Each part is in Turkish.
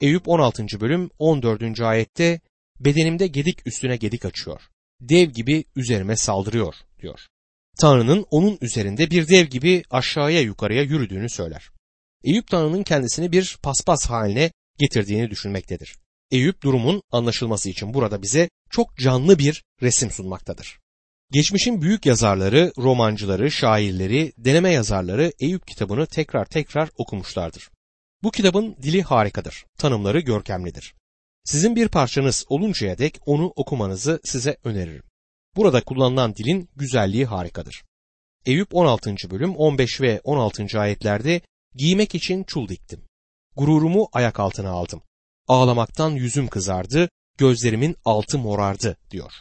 Eyüp 16. bölüm 14. ayette bedenimde gedik üstüne gedik açıyor. Dev gibi üzerime saldırıyor diyor. Tanrı'nın onun üzerinde bir dev gibi aşağıya yukarıya yürüdüğünü söyler. Eyüp Tanrı'nın kendisini bir paspas haline getirdiğini düşünmektedir. Eyüp durumun anlaşılması için burada bize çok canlı bir resim sunmaktadır. Geçmişin büyük yazarları, romancıları, şairleri, deneme yazarları Eyüp kitabını tekrar tekrar okumuşlardır. Bu kitabın dili harikadır, tanımları görkemlidir. Sizin bir parçanız oluncaya dek onu okumanızı size öneririm. Burada kullanılan dilin güzelliği harikadır. Eyüp 16. bölüm 15 ve 16. ayetlerde giymek için çul diktim. Gururumu ayak altına aldım. Ağlamaktan yüzüm kızardı, gözlerimin altı morardı diyor.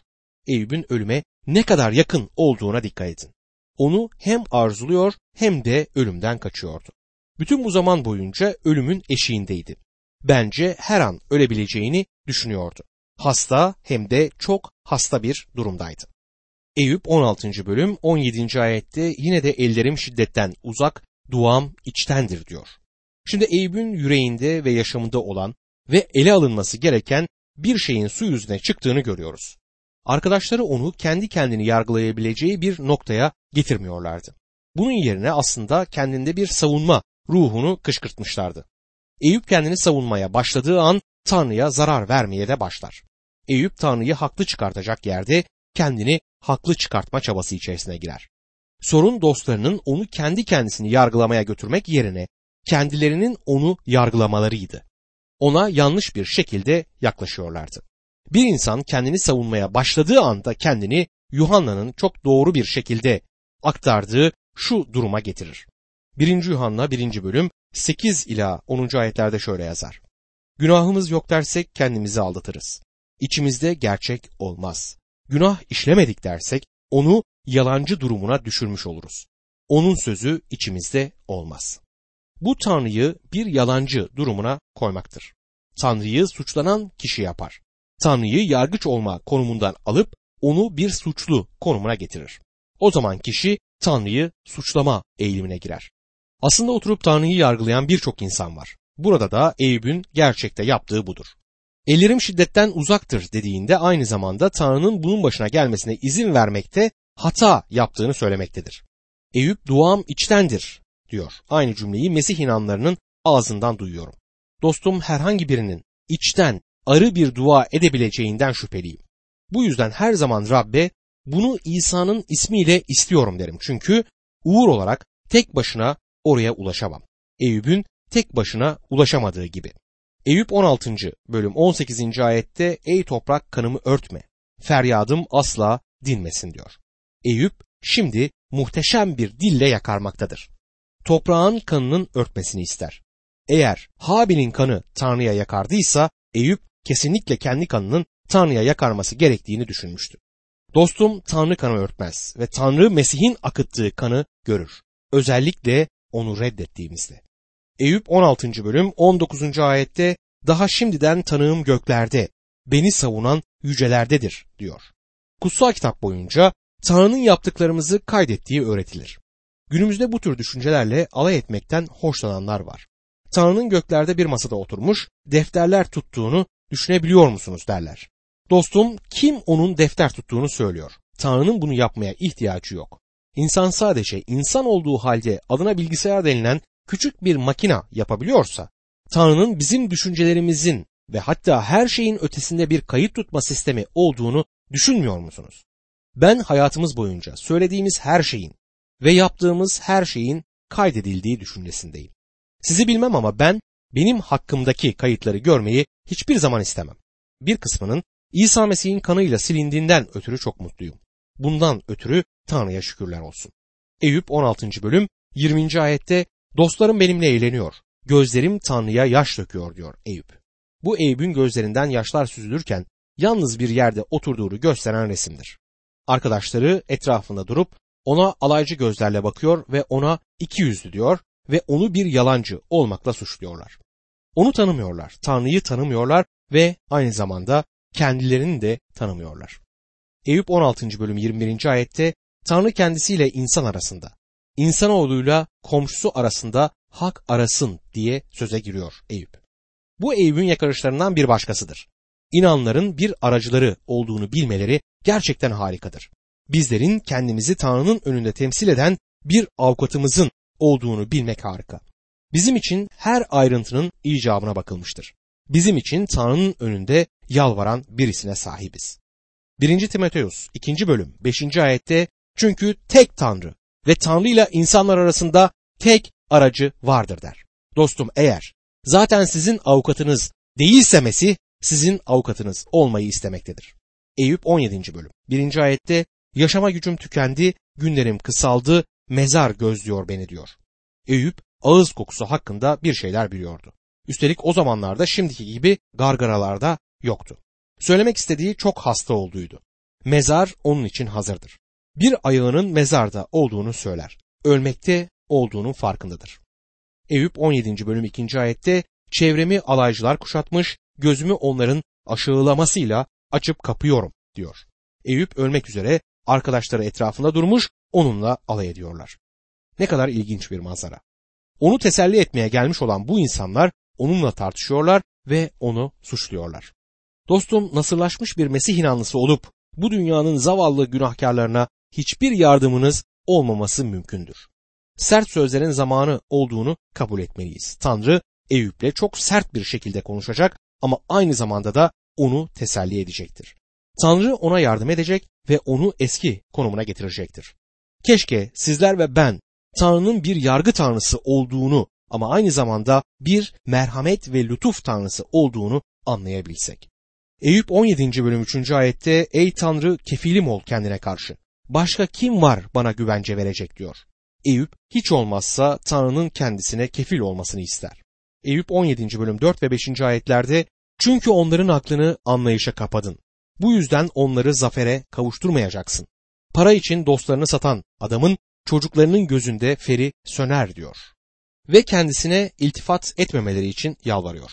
Eyüp'ün ölüme ne kadar yakın olduğuna dikkat edin. Onu hem arzuluyor hem de ölümden kaçıyordu. Bütün bu zaman boyunca ölümün eşiğindeydi. Bence her an ölebileceğini düşünüyordu. Hasta hem de çok hasta bir durumdaydı. Eyüp 16. bölüm 17. ayette yine de ellerim şiddetten uzak, duam içtendir diyor. Şimdi Eyüp'ün yüreğinde ve yaşamında olan ve ele alınması gereken bir şeyin su yüzüne çıktığını görüyoruz. Arkadaşları onu kendi kendini yargılayabileceği bir noktaya getirmiyorlardı. Bunun yerine aslında kendinde bir savunma ruhunu kışkırtmışlardı. Eyüp kendini savunmaya başladığı an Tanrı'ya zarar vermeye de başlar. Eyüp Tanrı'yı haklı çıkartacak yerde kendini haklı çıkartma çabası içerisine girer. Sorun dostlarının onu kendi kendisini yargılamaya götürmek yerine kendilerinin onu yargılamalarıydı. Ona yanlış bir şekilde yaklaşıyorlardı. Bir insan kendini savunmaya başladığı anda kendini Yuhanna'nın çok doğru bir şekilde aktardığı şu duruma getirir. 1. Yuhanna 1. bölüm 8 ila 10. ayetlerde şöyle yazar. Günahımız yok dersek kendimizi aldatırız. İçimizde gerçek olmaz. Günah işlemedik dersek onu yalancı durumuna düşürmüş oluruz. Onun sözü içimizde olmaz. Bu Tanrı'yı bir yalancı durumuna koymaktır. Tanrı'yı suçlanan kişi yapar. Tanrı'yı yargıç olma konumundan alıp onu bir suçlu konumuna getirir. O zaman kişi Tanrı'yı suçlama eğilimine girer. Aslında oturup Tanrı'yı yargılayan birçok insan var. Burada da Eyüp'ün gerçekte yaptığı budur. Ellerim şiddetten uzaktır dediğinde aynı zamanda Tanrı'nın bunun başına gelmesine izin vermekte hata yaptığını söylemektedir. Eyüp duam içtendir diyor. Aynı cümleyi Mesih inanlarının ağzından duyuyorum. Dostum herhangi birinin içten arı bir dua edebileceğinden şüpheliyim. Bu yüzden her zaman Rabbe bunu İsa'nın ismiyle istiyorum derim. Çünkü uğur olarak tek başına oraya ulaşamam. Eyüp'ün tek başına ulaşamadığı gibi. Eyüp 16. bölüm 18. ayette ey toprak kanımı örtme, feryadım asla dinmesin diyor. Eyüp şimdi muhteşem bir dille yakarmaktadır. Toprağın kanının örtmesini ister. Eğer Habil'in kanı Tanrı'ya yakardıysa Eyüp kesinlikle kendi kanının Tanrı'ya yakarması gerektiğini düşünmüştü. Dostum Tanrı kanı örtmez ve Tanrı Mesih'in akıttığı kanı görür. Özellikle onu reddettiğimizde. Eyüp 16. bölüm 19. ayette daha şimdiden tanığım göklerde, beni savunan yücelerdedir diyor. Kutsal kitap boyunca Tanrı'nın yaptıklarımızı kaydettiği öğretilir. Günümüzde bu tür düşüncelerle alay etmekten hoşlananlar var. Tanrı'nın göklerde bir masada oturmuş, defterler tuttuğunu düşünebiliyor musunuz derler. Dostum kim onun defter tuttuğunu söylüyor. Tanrı'nın bunu yapmaya ihtiyacı yok. İnsan sadece insan olduğu halde adına bilgisayar denilen küçük bir makina yapabiliyorsa, Tanrı'nın bizim düşüncelerimizin ve hatta her şeyin ötesinde bir kayıt tutma sistemi olduğunu düşünmüyor musunuz? Ben hayatımız boyunca söylediğimiz her şeyin ve yaptığımız her şeyin kaydedildiği düşüncesindeyim. Sizi bilmem ama ben benim hakkımdaki kayıtları görmeyi hiçbir zaman istemem. Bir kısmının İsa Mesih'in kanıyla silindiğinden ötürü çok mutluyum. Bundan ötürü Tanrı'ya şükürler olsun. Eyüp 16. bölüm 20. ayette dostlarım benimle eğleniyor. Gözlerim Tanrı'ya yaş döküyor diyor Eyüp. Bu Eyüp'ün gözlerinden yaşlar süzülürken yalnız bir yerde oturduğunu gösteren resimdir. Arkadaşları etrafında durup ona alaycı gözlerle bakıyor ve ona iki yüzlü diyor ve onu bir yalancı olmakla suçluyorlar. Onu tanımıyorlar, Tanrı'yı tanımıyorlar ve aynı zamanda kendilerini de tanımıyorlar. Eyüp 16. bölüm 21. ayette Tanrı kendisiyle insan arasında, insanoğluyla komşusu arasında hak arasın diye söze giriyor Eyüp. Bu Eyüp'ün yakarışlarından bir başkasıdır. İnanların bir aracıları olduğunu bilmeleri gerçekten harikadır. Bizlerin kendimizi Tanrı'nın önünde temsil eden bir avukatımızın olduğunu bilmek harika. Bizim için her ayrıntının icabına bakılmıştır. Bizim için Tanrı'nın önünde yalvaran birisine sahibiz. 1. Timoteus 2. bölüm 5. ayette çünkü tek Tanrı ve Tanrı ile insanlar arasında tek aracı vardır der. Dostum eğer zaten sizin avukatınız değilse Mesih sizin avukatınız olmayı istemektedir. Eyüp 17. bölüm 1. ayette yaşama gücüm tükendi, günlerim kısaldı, mezar gözlüyor beni diyor. Eyüp ağız kokusu hakkında bir şeyler biliyordu. Üstelik o zamanlarda şimdiki gibi gargaralarda yoktu. Söylemek istediği çok hasta olduğuydu. Mezar onun için hazırdır. Bir ayağının mezarda olduğunu söyler. Ölmekte olduğunun farkındadır. Eyüp 17. bölüm 2. ayette çevremi alaycılar kuşatmış, gözümü onların aşağılamasıyla açıp kapıyorum diyor. Eyüp ölmek üzere arkadaşları etrafında durmuş onunla alay ediyorlar. Ne kadar ilginç bir manzara. Onu teselli etmeye gelmiş olan bu insanlar onunla tartışıyorlar ve onu suçluyorlar. Dostum nasırlaşmış bir Mesih inanlısı olup bu dünyanın zavallı günahkarlarına hiçbir yardımınız olmaması mümkündür. Sert sözlerin zamanı olduğunu kabul etmeliyiz. Tanrı Eyüp'le çok sert bir şekilde konuşacak ama aynı zamanda da onu teselli edecektir. Tanrı ona yardım edecek ve onu eski konumuna getirecektir. Keşke sizler ve ben Tanrı'nın bir yargı tanrısı olduğunu ama aynı zamanda bir merhamet ve lütuf tanrısı olduğunu anlayabilsek. Eyüp 17. bölüm 3. ayette Ey Tanrı kefilim ol kendine karşı. Başka kim var bana güvence verecek diyor. Eyüp hiç olmazsa Tanrı'nın kendisine kefil olmasını ister. Eyüp 17. bölüm 4 ve 5. ayetlerde çünkü onların aklını anlayışa kapadın. Bu yüzden onları zafere kavuşturmayacaksın. Para için dostlarını satan adamın çocuklarının gözünde feri söner diyor. Ve kendisine iltifat etmemeleri için yalvarıyor.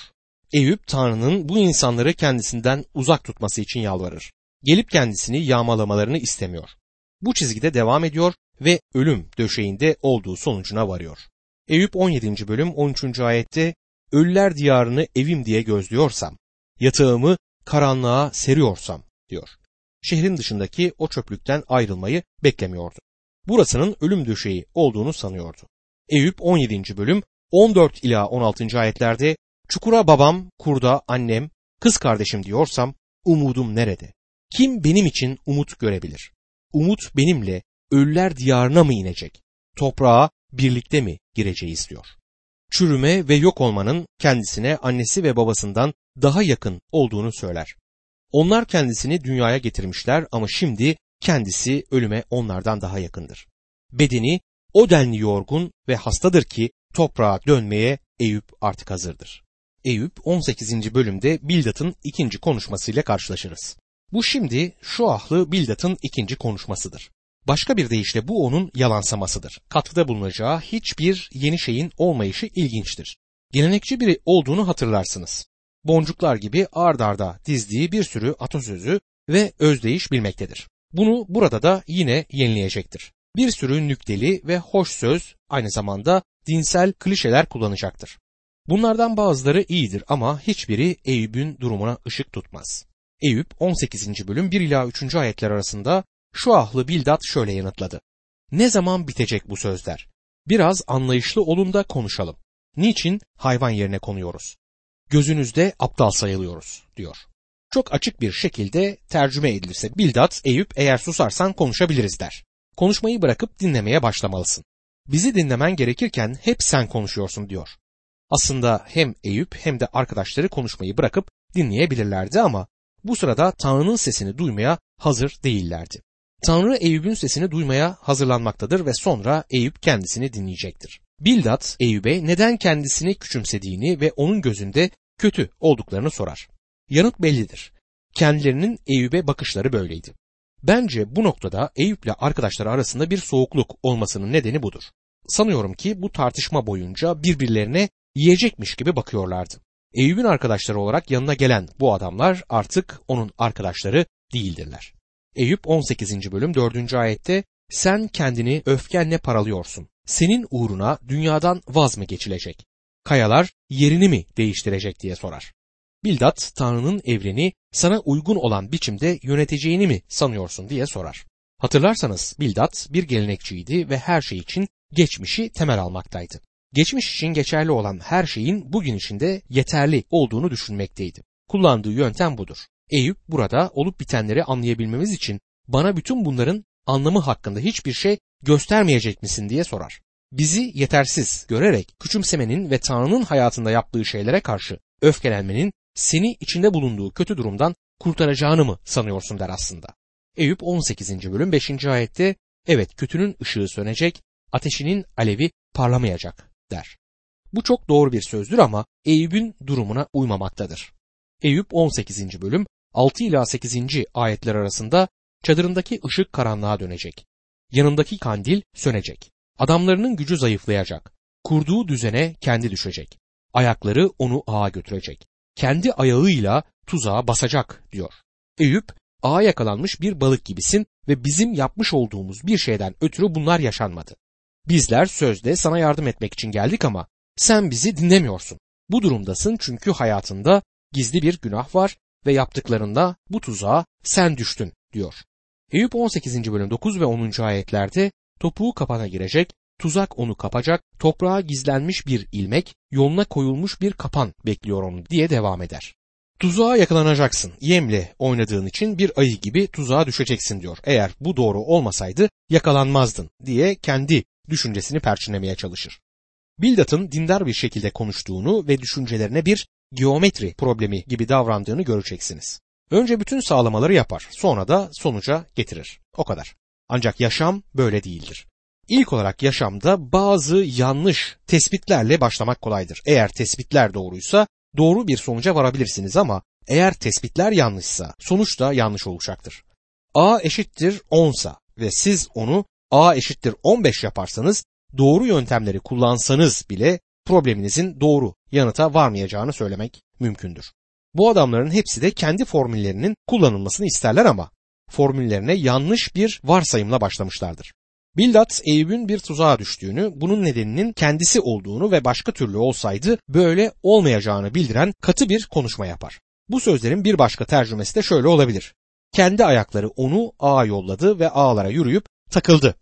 Eyüp Tanrı'nın bu insanları kendisinden uzak tutması için yalvarır. Gelip kendisini yağmalamalarını istemiyor. Bu çizgide devam ediyor ve ölüm döşeğinde olduğu sonucuna varıyor. Eyüp 17. bölüm 13. ayette Ölüler diyarını evim diye gözlüyorsam, yatağımı karanlığa seriyorsam diyor. Şehrin dışındaki o çöplükten ayrılmayı beklemiyordu. Burasının ölüm döşeği olduğunu sanıyordu. Eyüp 17. bölüm 14 ila 16. ayetlerde çukura babam, kurda annem, kız kardeşim diyorsam umudum nerede? Kim benim için umut görebilir? Umut benimle ölüler diyarına mı inecek? Toprağa birlikte mi gireceğiz diyor. Çürüme ve yok olmanın kendisine annesi ve babasından daha yakın olduğunu söyler. Onlar kendisini dünyaya getirmişler ama şimdi kendisi ölüme onlardan daha yakındır. Bedeni o denli yorgun ve hastadır ki toprağa dönmeye Eyüp artık hazırdır. Eyüp 18. bölümde Bildat'ın ikinci konuşmasıyla karşılaşırız. Bu şimdi şu ahlı Bildat'ın ikinci konuşmasıdır. Başka bir deyişle bu onun yalansamasıdır. Katkıda bulunacağı hiçbir yeni şeyin olmayışı ilginçtir. Gelenekçi biri olduğunu hatırlarsınız. Boncuklar gibi ard arda dizdiği bir sürü atasözü ve özdeyiş bilmektedir. Bunu burada da yine yenileyecektir. Bir sürü nükteli ve hoş söz aynı zamanda dinsel klişeler kullanacaktır. Bunlardan bazıları iyidir ama hiçbiri Eyüp'ün durumuna ışık tutmaz. Eyüp 18. bölüm 1 ila 3. ayetler arasında şu ahlı Bildat şöyle yanıtladı. Ne zaman bitecek bu sözler? Biraz anlayışlı olun da konuşalım. Niçin hayvan yerine konuyoruz? Gözünüzde aptal sayılıyoruz diyor. Çok açık bir şekilde tercüme edilirse Bildat, Eyüp eğer susarsan konuşabiliriz der. Konuşmayı bırakıp dinlemeye başlamalısın. Bizi dinlemen gerekirken hep sen konuşuyorsun diyor. Aslında hem Eyüp hem de arkadaşları konuşmayı bırakıp dinleyebilirlerdi ama bu sırada Tanrı'nın sesini duymaya hazır değillerdi. Tanrı Eyüp'ün sesini duymaya hazırlanmaktadır ve sonra Eyüp kendisini dinleyecektir. Bildat Eyüp'e neden kendisini küçümsediğini ve onun gözünde kötü olduklarını sorar. Yanıt bellidir. Kendilerinin Eyüp'e bakışları böyleydi. Bence bu noktada Eyüp'le arkadaşları arasında bir soğukluk olmasının nedeni budur. Sanıyorum ki bu tartışma boyunca birbirlerine yiyecekmiş gibi bakıyorlardı. Eyüp'ün arkadaşları olarak yanına gelen bu adamlar artık onun arkadaşları değildirler. Eyüp 18. bölüm 4. ayette sen kendini öfkenle paralıyorsun. Senin uğruna dünyadan vaz mı geçilecek? kayalar yerini mi değiştirecek diye sorar. Bildat Tanrı'nın evreni sana uygun olan biçimde yöneteceğini mi sanıyorsun diye sorar. Hatırlarsanız Bildat bir gelenekçiydi ve her şey için geçmişi temel almaktaydı. Geçmiş için geçerli olan her şeyin bugün içinde yeterli olduğunu düşünmekteydi. Kullandığı yöntem budur. Eyüp burada olup bitenleri anlayabilmemiz için bana bütün bunların anlamı hakkında hiçbir şey göstermeyecek misin diye sorar. Bizi yetersiz görerek küçümsemenin ve Tanrı'nın hayatında yaptığı şeylere karşı öfkelenmenin seni içinde bulunduğu kötü durumdan kurtaracağını mı sanıyorsun der aslında. Eyüp 18. bölüm 5. ayette evet kötünün ışığı sönecek, ateşinin alevi parlamayacak der. Bu çok doğru bir sözdür ama Eyüp'ün durumuna uymamaktadır. Eyüp 18. bölüm 6 ila 8. ayetler arasında çadırındaki ışık karanlığa dönecek. Yanındaki kandil sönecek. Adamlarının gücü zayıflayacak. Kurduğu düzene kendi düşecek. Ayakları onu ağa götürecek. Kendi ayağıyla tuzağa basacak diyor. Eyüp ağa yakalanmış bir balık gibisin ve bizim yapmış olduğumuz bir şeyden ötürü bunlar yaşanmadı. Bizler sözde sana yardım etmek için geldik ama sen bizi dinlemiyorsun. Bu durumdasın çünkü hayatında gizli bir günah var ve yaptıklarında bu tuzağa sen düştün diyor. Eyüp 18. bölüm 9 ve 10. ayetlerde topuğu kapana girecek, tuzak onu kapacak, toprağa gizlenmiş bir ilmek, yoluna koyulmuş bir kapan bekliyor onu diye devam eder. Tuzağa yakalanacaksın. Yemle oynadığın için bir ayı gibi tuzağa düşeceksin diyor. Eğer bu doğru olmasaydı yakalanmazdın diye kendi düşüncesini perçinlemeye çalışır. Bildat'ın dindar bir şekilde konuştuğunu ve düşüncelerine bir geometri problemi gibi davrandığını göreceksiniz. Önce bütün sağlamaları yapar, sonra da sonuca getirir. O kadar. Ancak yaşam böyle değildir. İlk olarak yaşamda bazı yanlış tespitlerle başlamak kolaydır. Eğer tespitler doğruysa doğru bir sonuca varabilirsiniz ama eğer tespitler yanlışsa sonuç da yanlış olacaktır. A eşittir 10 sa ve siz onu A eşittir 15 yaparsanız doğru yöntemleri kullansanız bile probleminizin doğru yanıta varmayacağını söylemek mümkündür. Bu adamların hepsi de kendi formüllerinin kullanılmasını isterler ama formüllerine yanlış bir varsayımla başlamışlardır. Bildat Eyüp'ün bir tuzağa düştüğünü, bunun nedeninin kendisi olduğunu ve başka türlü olsaydı böyle olmayacağını bildiren katı bir konuşma yapar. Bu sözlerin bir başka tercümesi de şöyle olabilir. Kendi ayakları onu ağa yolladı ve ağlara yürüyüp takıldı.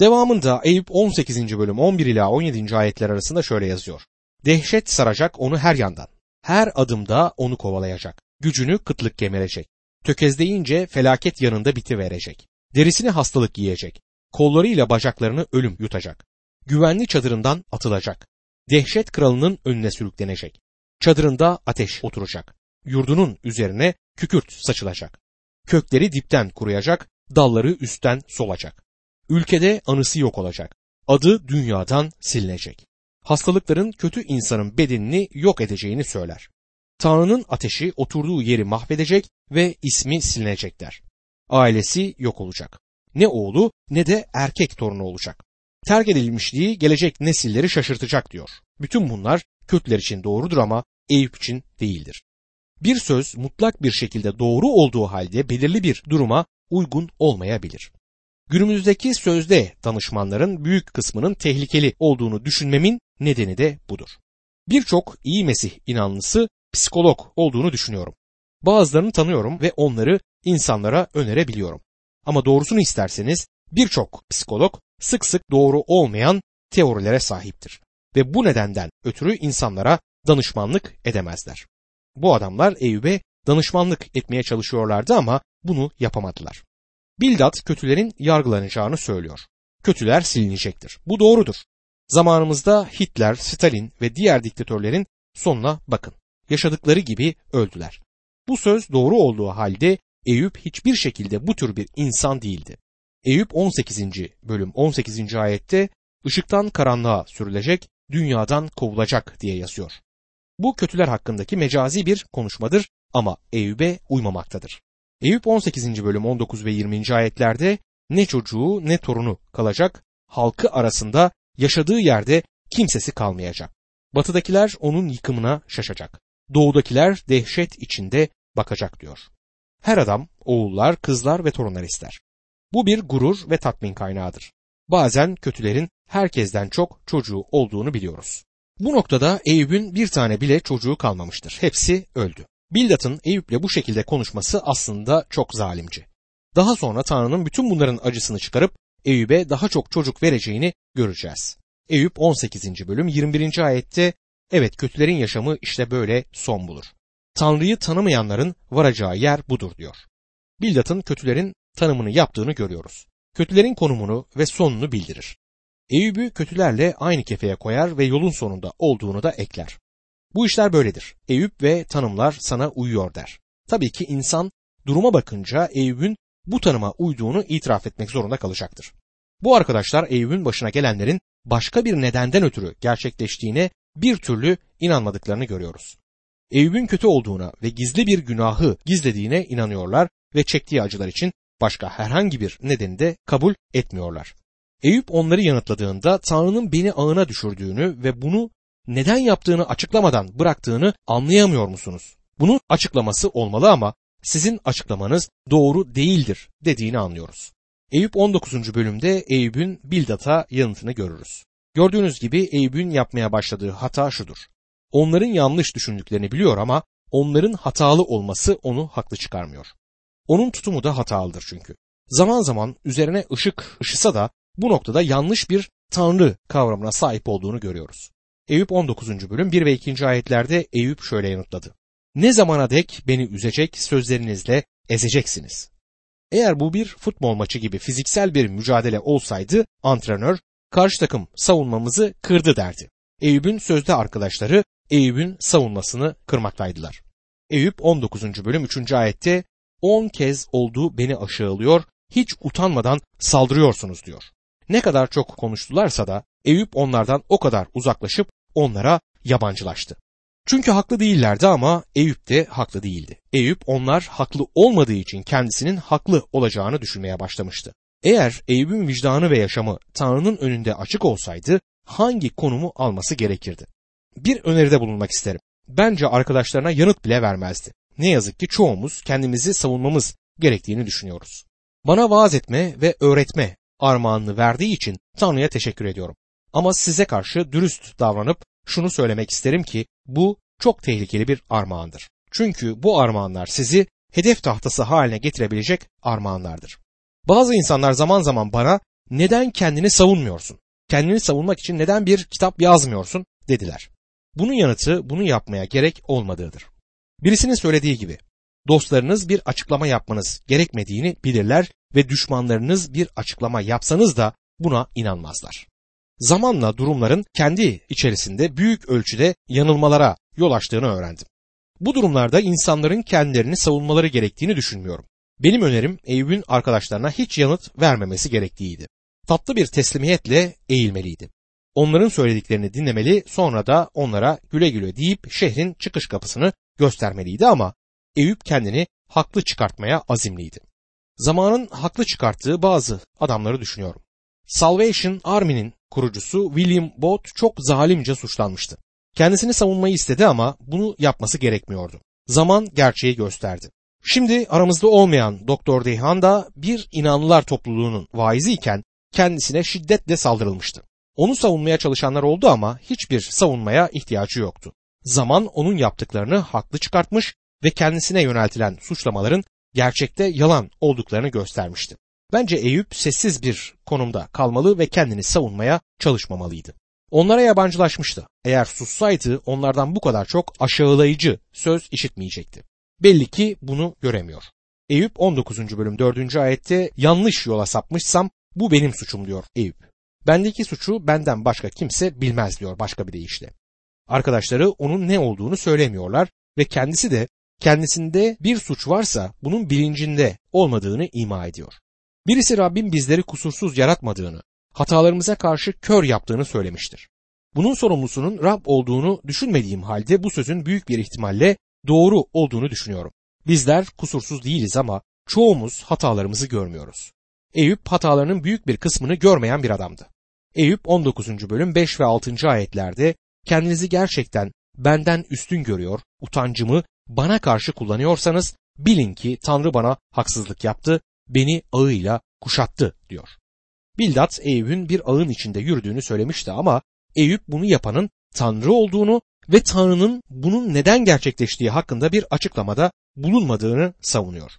Devamında Eyüp 18. bölüm 11 ila 17. ayetler arasında şöyle yazıyor. Dehşet saracak onu her yandan. Her adımda onu kovalayacak. Gücünü kıtlık kemirecek. Tökezleyince felaket yanında biti verecek. Derisini hastalık yiyecek. Kollarıyla bacaklarını ölüm yutacak. Güvenli çadırından atılacak. Dehşet kralının önüne sürüklenecek. Çadırında ateş oturacak. Yurdunun üzerine kükürt saçılacak. Kökleri dipten kuruyacak, dalları üstten solacak. Ülkede anısı yok olacak. Adı dünyadan silinecek. Hastalıkların kötü insanın bedenini yok edeceğini söyler. Tanrı'nın ateşi oturduğu yeri mahvedecek ve ismi silinecekler. Ailesi yok olacak. Ne oğlu ne de erkek torunu olacak. Terk edilmişliği gelecek nesilleri şaşırtacak diyor. Bütün bunlar kötüler için doğrudur ama Eyüp için değildir. Bir söz mutlak bir şekilde doğru olduğu halde belirli bir duruma uygun olmayabilir. Günümüzdeki sözde danışmanların büyük kısmının tehlikeli olduğunu düşünmemin nedeni de budur. Birçok iyi Mesih inanlısı psikolog olduğunu düşünüyorum. Bazılarını tanıyorum ve onları insanlara önerebiliyorum. Ama doğrusunu isterseniz birçok psikolog sık sık doğru olmayan teorilere sahiptir ve bu nedenden ötürü insanlara danışmanlık edemezler. Bu adamlar Eyüp'e danışmanlık etmeye çalışıyorlardı ama bunu yapamadılar. Bildat kötülerin yargılanacağını söylüyor. Kötüler silinecektir. Bu doğrudur. Zamanımızda Hitler, Stalin ve diğer diktatörlerin sonuna bakın. Yaşadıkları gibi öldüler. Bu söz doğru olduğu halde Eyüp hiçbir şekilde bu tür bir insan değildi. Eyüp 18. bölüm 18. ayette ışıktan karanlığa sürülecek, dünyadan kovulacak diye yazıyor. Bu kötüler hakkındaki mecazi bir konuşmadır ama Eyüp'e uymamaktadır. Eyüp 18. bölüm 19 ve 20. ayetlerde ne çocuğu ne torunu kalacak, halkı arasında yaşadığı yerde kimsesi kalmayacak. Batıdakiler onun yıkımına şaşacak. Doğudakiler dehşet içinde bakacak diyor. Her adam oğullar, kızlar ve torunlar ister. Bu bir gurur ve tatmin kaynağıdır. Bazen kötülerin herkesten çok çocuğu olduğunu biliyoruz. Bu noktada Eyüp'ün bir tane bile çocuğu kalmamıştır. Hepsi öldü. Bildat'ın Eyüp'le bu şekilde konuşması aslında çok zalimce. Daha sonra Tanrı'nın bütün bunların acısını çıkarıp Eyüp'e daha çok çocuk vereceğini göreceğiz. Eyüp 18. bölüm 21. ayette evet kötülerin yaşamı işte böyle son bulur. Tanrı'yı tanımayanların varacağı yer budur diyor. Bildat'ın kötülerin tanımını yaptığını görüyoruz. Kötülerin konumunu ve sonunu bildirir. Eyüp'ü kötülerle aynı kefeye koyar ve yolun sonunda olduğunu da ekler. Bu işler böyledir. Eyüp ve tanımlar sana uyuyor der. Tabii ki insan duruma bakınca Eyüp'ün bu tanıma uyduğunu itiraf etmek zorunda kalacaktır. Bu arkadaşlar Eyüp'ün başına gelenlerin başka bir nedenden ötürü gerçekleştiğine bir türlü inanmadıklarını görüyoruz. Eyüp'ün kötü olduğuna ve gizli bir günahı gizlediğine inanıyorlar ve çektiği acılar için başka herhangi bir nedeni de kabul etmiyorlar. Eyüp onları yanıtladığında Tanrı'nın beni ağına düşürdüğünü ve bunu neden yaptığını açıklamadan bıraktığını anlayamıyor musunuz? Bunun açıklaması olmalı ama sizin açıklamanız doğru değildir dediğini anlıyoruz. Eyüp 19. bölümde Eyüp'ün Bildat'a yanıtını görürüz. Gördüğünüz gibi Eyüp'ün yapmaya başladığı hata şudur. Onların yanlış düşündüklerini biliyor ama onların hatalı olması onu haklı çıkarmıyor. Onun tutumu da hatalıdır çünkü. Zaman zaman üzerine ışık ışısa da bu noktada yanlış bir tanrı kavramına sahip olduğunu görüyoruz. Eyüp 19. bölüm 1 ve 2. ayetlerde Eyüp şöyle yanıtladı. Ne zamana dek beni üzecek sözlerinizle ezeceksiniz. Eğer bu bir futbol maçı gibi fiziksel bir mücadele olsaydı antrenör karşı takım savunmamızı kırdı derdi. Eyüp'ün sözde arkadaşları Eyüp'ün savunmasını kırmaktaydılar. Eyüp 19. bölüm 3. ayette 10 kez oldu beni aşağılıyor, hiç utanmadan saldırıyorsunuz diyor. Ne kadar çok konuştularsa da Eyüp onlardan o kadar uzaklaşıp onlara yabancılaştı. Çünkü haklı değillerdi ama Eyüp de haklı değildi. Eyüp onlar haklı olmadığı için kendisinin haklı olacağını düşünmeye başlamıştı. Eğer Eyüp'ün vicdanı ve yaşamı Tanrı'nın önünde açık olsaydı hangi konumu alması gerekirdi? Bir öneride bulunmak isterim. Bence arkadaşlarına yanıt bile vermezdi. Ne yazık ki çoğumuz kendimizi savunmamız gerektiğini düşünüyoruz. Bana vaaz etme ve öğretme armağanını verdiği için Tanrı'ya teşekkür ediyorum. Ama size karşı dürüst davranıp şunu söylemek isterim ki bu çok tehlikeli bir armağandır. Çünkü bu armağanlar sizi hedef tahtası haline getirebilecek armağanlardır. Bazı insanlar zaman zaman bana neden kendini savunmuyorsun? Kendini savunmak için neden bir kitap yazmıyorsun dediler. Bunun yanıtı bunu yapmaya gerek olmadığıdır. Birisinin söylediği gibi dostlarınız bir açıklama yapmanız gerekmediğini bilirler ve düşmanlarınız bir açıklama yapsanız da buna inanmazlar. Zamanla durumların kendi içerisinde büyük ölçüde yanılmalara yol açtığını öğrendim. Bu durumlarda insanların kendilerini savunmaları gerektiğini düşünmüyorum. Benim önerim Eyüp'ün arkadaşlarına hiç yanıt vermemesi gerektiğiydi. Tatlı bir teslimiyetle eğilmeliydi. Onların söylediklerini dinlemeli sonra da onlara güle güle deyip şehrin çıkış kapısını göstermeliydi ama Eyüp kendini haklı çıkartmaya azimliydi. Zamanın haklı çıkarttığı bazı adamları düşünüyorum. Salvation Army'nin kurucusu William Booth çok zalimce suçlanmıştı. Kendisini savunmayı istedi ama bunu yapması gerekmiyordu. Zaman gerçeği gösterdi. Şimdi aramızda olmayan Doktor Deyhan da bir inanlılar topluluğunun vaizi iken kendisine şiddetle saldırılmıştı. Onu savunmaya çalışanlar oldu ama hiçbir savunmaya ihtiyacı yoktu. Zaman onun yaptıklarını haklı çıkartmış ve kendisine yöneltilen suçlamaların gerçekte yalan olduklarını göstermişti. Bence Eyüp sessiz bir konumda kalmalı ve kendini savunmaya çalışmamalıydı. Onlara yabancılaşmıştı. Eğer sussaydı onlardan bu kadar çok aşağılayıcı söz işitmeyecekti. Belli ki bunu göremiyor. Eyüp 19. bölüm 4. ayette yanlış yola sapmışsam bu benim suçum diyor Eyüp. Bendeki suçu benden başka kimse bilmez diyor başka bir deyişle. Arkadaşları onun ne olduğunu söylemiyorlar ve kendisi de kendisinde bir suç varsa bunun bilincinde olmadığını ima ediyor. Birisi Rabbim bizleri kusursuz yaratmadığını, hatalarımıza karşı kör yaptığını söylemiştir. Bunun sorumlusunun Rab olduğunu düşünmediğim halde bu sözün büyük bir ihtimalle doğru olduğunu düşünüyorum. Bizler kusursuz değiliz ama çoğumuz hatalarımızı görmüyoruz. Eyüp hatalarının büyük bir kısmını görmeyen bir adamdı. Eyüp 19. bölüm 5 ve 6. ayetlerde kendinizi gerçekten benden üstün görüyor, utancımı bana karşı kullanıyorsanız bilin ki Tanrı bana haksızlık yaptı, beni ağıyla kuşattı diyor. Bildat Eyüp'ün bir ağın içinde yürüdüğünü söylemişti ama Eyüp bunu yapanın Tanrı olduğunu ve Tanrı'nın bunun neden gerçekleştiği hakkında bir açıklamada bulunmadığını savunuyor.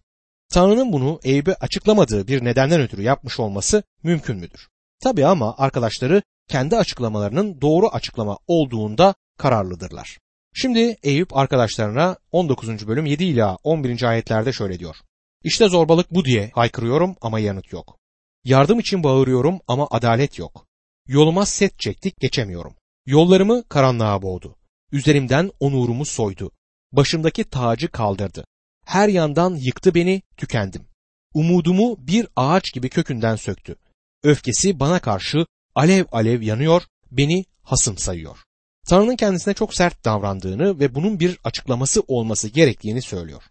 Tanrı'nın bunu Eyüp'e açıklamadığı bir nedenden ötürü yapmış olması mümkün müdür? Tabi ama arkadaşları kendi açıklamalarının doğru açıklama olduğunda kararlıdırlar. Şimdi Eyüp arkadaşlarına 19. bölüm 7 ila 11. ayetlerde şöyle diyor. İşte zorbalık bu diye haykırıyorum ama yanıt yok. Yardım için bağırıyorum ama adalet yok. Yoluma set çektik geçemiyorum. Yollarımı karanlığa boğdu. Üzerimden onurumu soydu. Başımdaki tacı kaldırdı. Her yandan yıktı beni, tükendim. Umudumu bir ağaç gibi kökünden söktü. Öfkesi bana karşı alev alev yanıyor, beni hasım sayıyor. Tanrı'nın kendisine çok sert davrandığını ve bunun bir açıklaması olması gerektiğini söylüyor.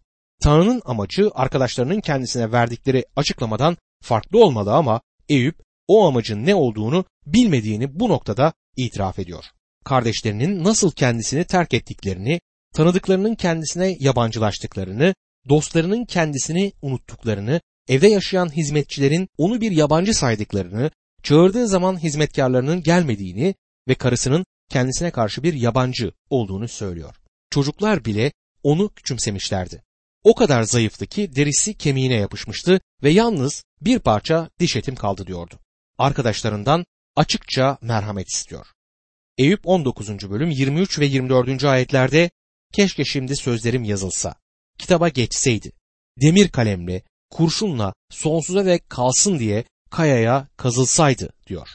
Tanrı'nın amacı arkadaşlarının kendisine verdikleri açıklamadan farklı olmalı ama Eyüp o amacın ne olduğunu bilmediğini bu noktada itiraf ediyor. Kardeşlerinin nasıl kendisini terk ettiklerini, tanıdıklarının kendisine yabancılaştıklarını, dostlarının kendisini unuttuklarını, evde yaşayan hizmetçilerin onu bir yabancı saydıklarını, çağırdığı zaman hizmetkarlarının gelmediğini ve karısının kendisine karşı bir yabancı olduğunu söylüyor. Çocuklar bile onu küçümsemişlerdi. O kadar zayıftı ki derisi kemiğine yapışmıştı ve yalnız bir parça diş etim kaldı diyordu. Arkadaşlarından açıkça merhamet istiyor. Eyüp 19. bölüm 23 ve 24. ayetlerde keşke şimdi sözlerim yazılsa, kitaba geçseydi, demir kalemle, kurşunla sonsuza dek kalsın diye kayaya kazılsaydı diyor.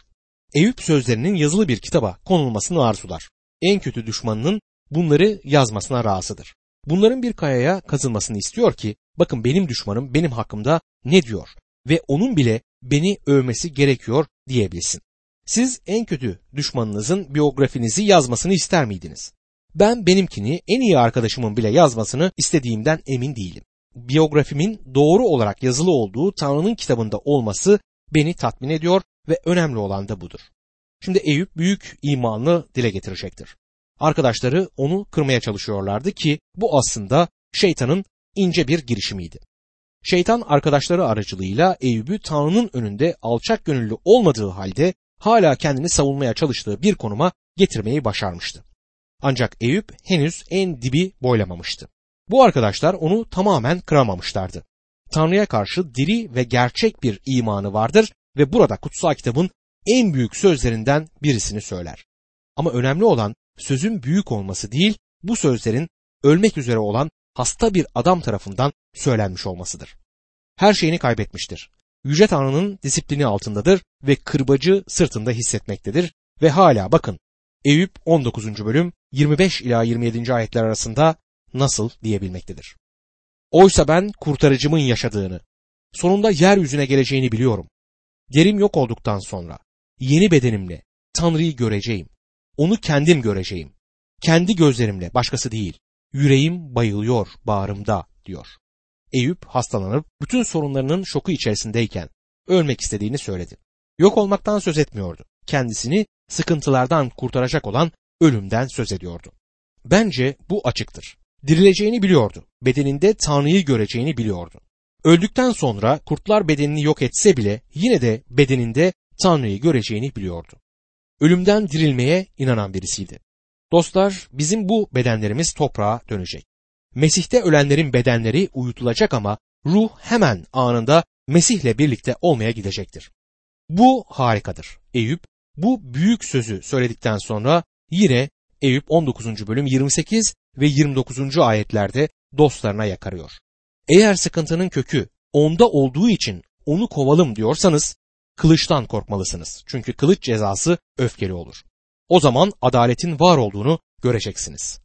Eyüp sözlerinin yazılı bir kitaba konulmasını arzular. En kötü düşmanının bunları yazmasına razıdır. Bunların bir kayaya kazılmasını istiyor ki bakın benim düşmanım benim hakkımda ne diyor ve onun bile beni övmesi gerekiyor diyebilsin. Siz en kötü düşmanınızın biyografinizi yazmasını ister miydiniz? Ben benimkini en iyi arkadaşımın bile yazmasını istediğimden emin değilim. Biyografimin doğru olarak yazılı olduğu Tanrı'nın kitabında olması beni tatmin ediyor ve önemli olan da budur. Şimdi Eyüp büyük imanını dile getirecektir. Arkadaşları onu kırmaya çalışıyorlardı ki bu aslında şeytanın ince bir girişimiydi. Şeytan arkadaşları aracılığıyla Eyüp'ü Tanrı'nın önünde alçak gönüllü olmadığı halde hala kendini savunmaya çalıştığı bir konuma getirmeyi başarmıştı. Ancak Eyüp henüz en dibi boylamamıştı. Bu arkadaşlar onu tamamen kıramamışlardı. Tanrı'ya karşı diri ve gerçek bir imanı vardır ve burada kutsal kitabın en büyük sözlerinden birisini söyler. Ama önemli olan sözün büyük olması değil, bu sözlerin ölmek üzere olan hasta bir adam tarafından söylenmiş olmasıdır. Her şeyini kaybetmiştir. Yüce Tanrı'nın disiplini altındadır ve kırbacı sırtında hissetmektedir ve hala bakın Eyüp 19. bölüm 25 ila 27. ayetler arasında nasıl diyebilmektedir. Oysa ben kurtarıcımın yaşadığını, sonunda yeryüzüne geleceğini biliyorum. Yerim yok olduktan sonra yeni bedenimle Tanrı'yı göreceğim. Onu kendim göreceğim. Kendi gözlerimle başkası değil. Yüreğim bayılıyor bağrımda diyor. Eyüp hastalanıp bütün sorunlarının şoku içerisindeyken ölmek istediğini söyledi. Yok olmaktan söz etmiyordu. Kendisini sıkıntılardan kurtaracak olan ölümden söz ediyordu. Bence bu açıktır. Dirileceğini biliyordu. Bedeninde Tanrı'yı göreceğini biliyordu. Öldükten sonra kurtlar bedenini yok etse bile yine de bedeninde Tanrı'yı göreceğini biliyordu. Ölümden dirilmeye inanan birisiydi. Dostlar bizim bu bedenlerimiz toprağa dönecek. Mesih'te ölenlerin bedenleri uyutulacak ama ruh hemen anında Mesih'le birlikte olmaya gidecektir. Bu harikadır. Eyüp bu büyük sözü söyledikten sonra yine Eyüp 19. bölüm 28 ve 29. ayetlerde dostlarına yakarıyor. Eğer sıkıntının kökü onda olduğu için onu kovalım diyorsanız kılıçtan korkmalısınız. Çünkü kılıç cezası öfkeli olur. O zaman adaletin var olduğunu göreceksiniz.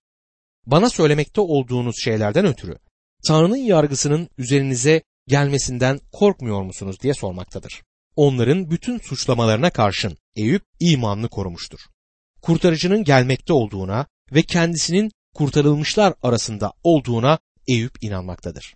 Bana söylemekte olduğunuz şeylerden ötürü Tanrı'nın yargısının üzerinize gelmesinden korkmuyor musunuz diye sormaktadır. Onların bütün suçlamalarına karşın Eyüp imanını korumuştur. Kurtarıcının gelmekte olduğuna ve kendisinin kurtarılmışlar arasında olduğuna Eyüp inanmaktadır.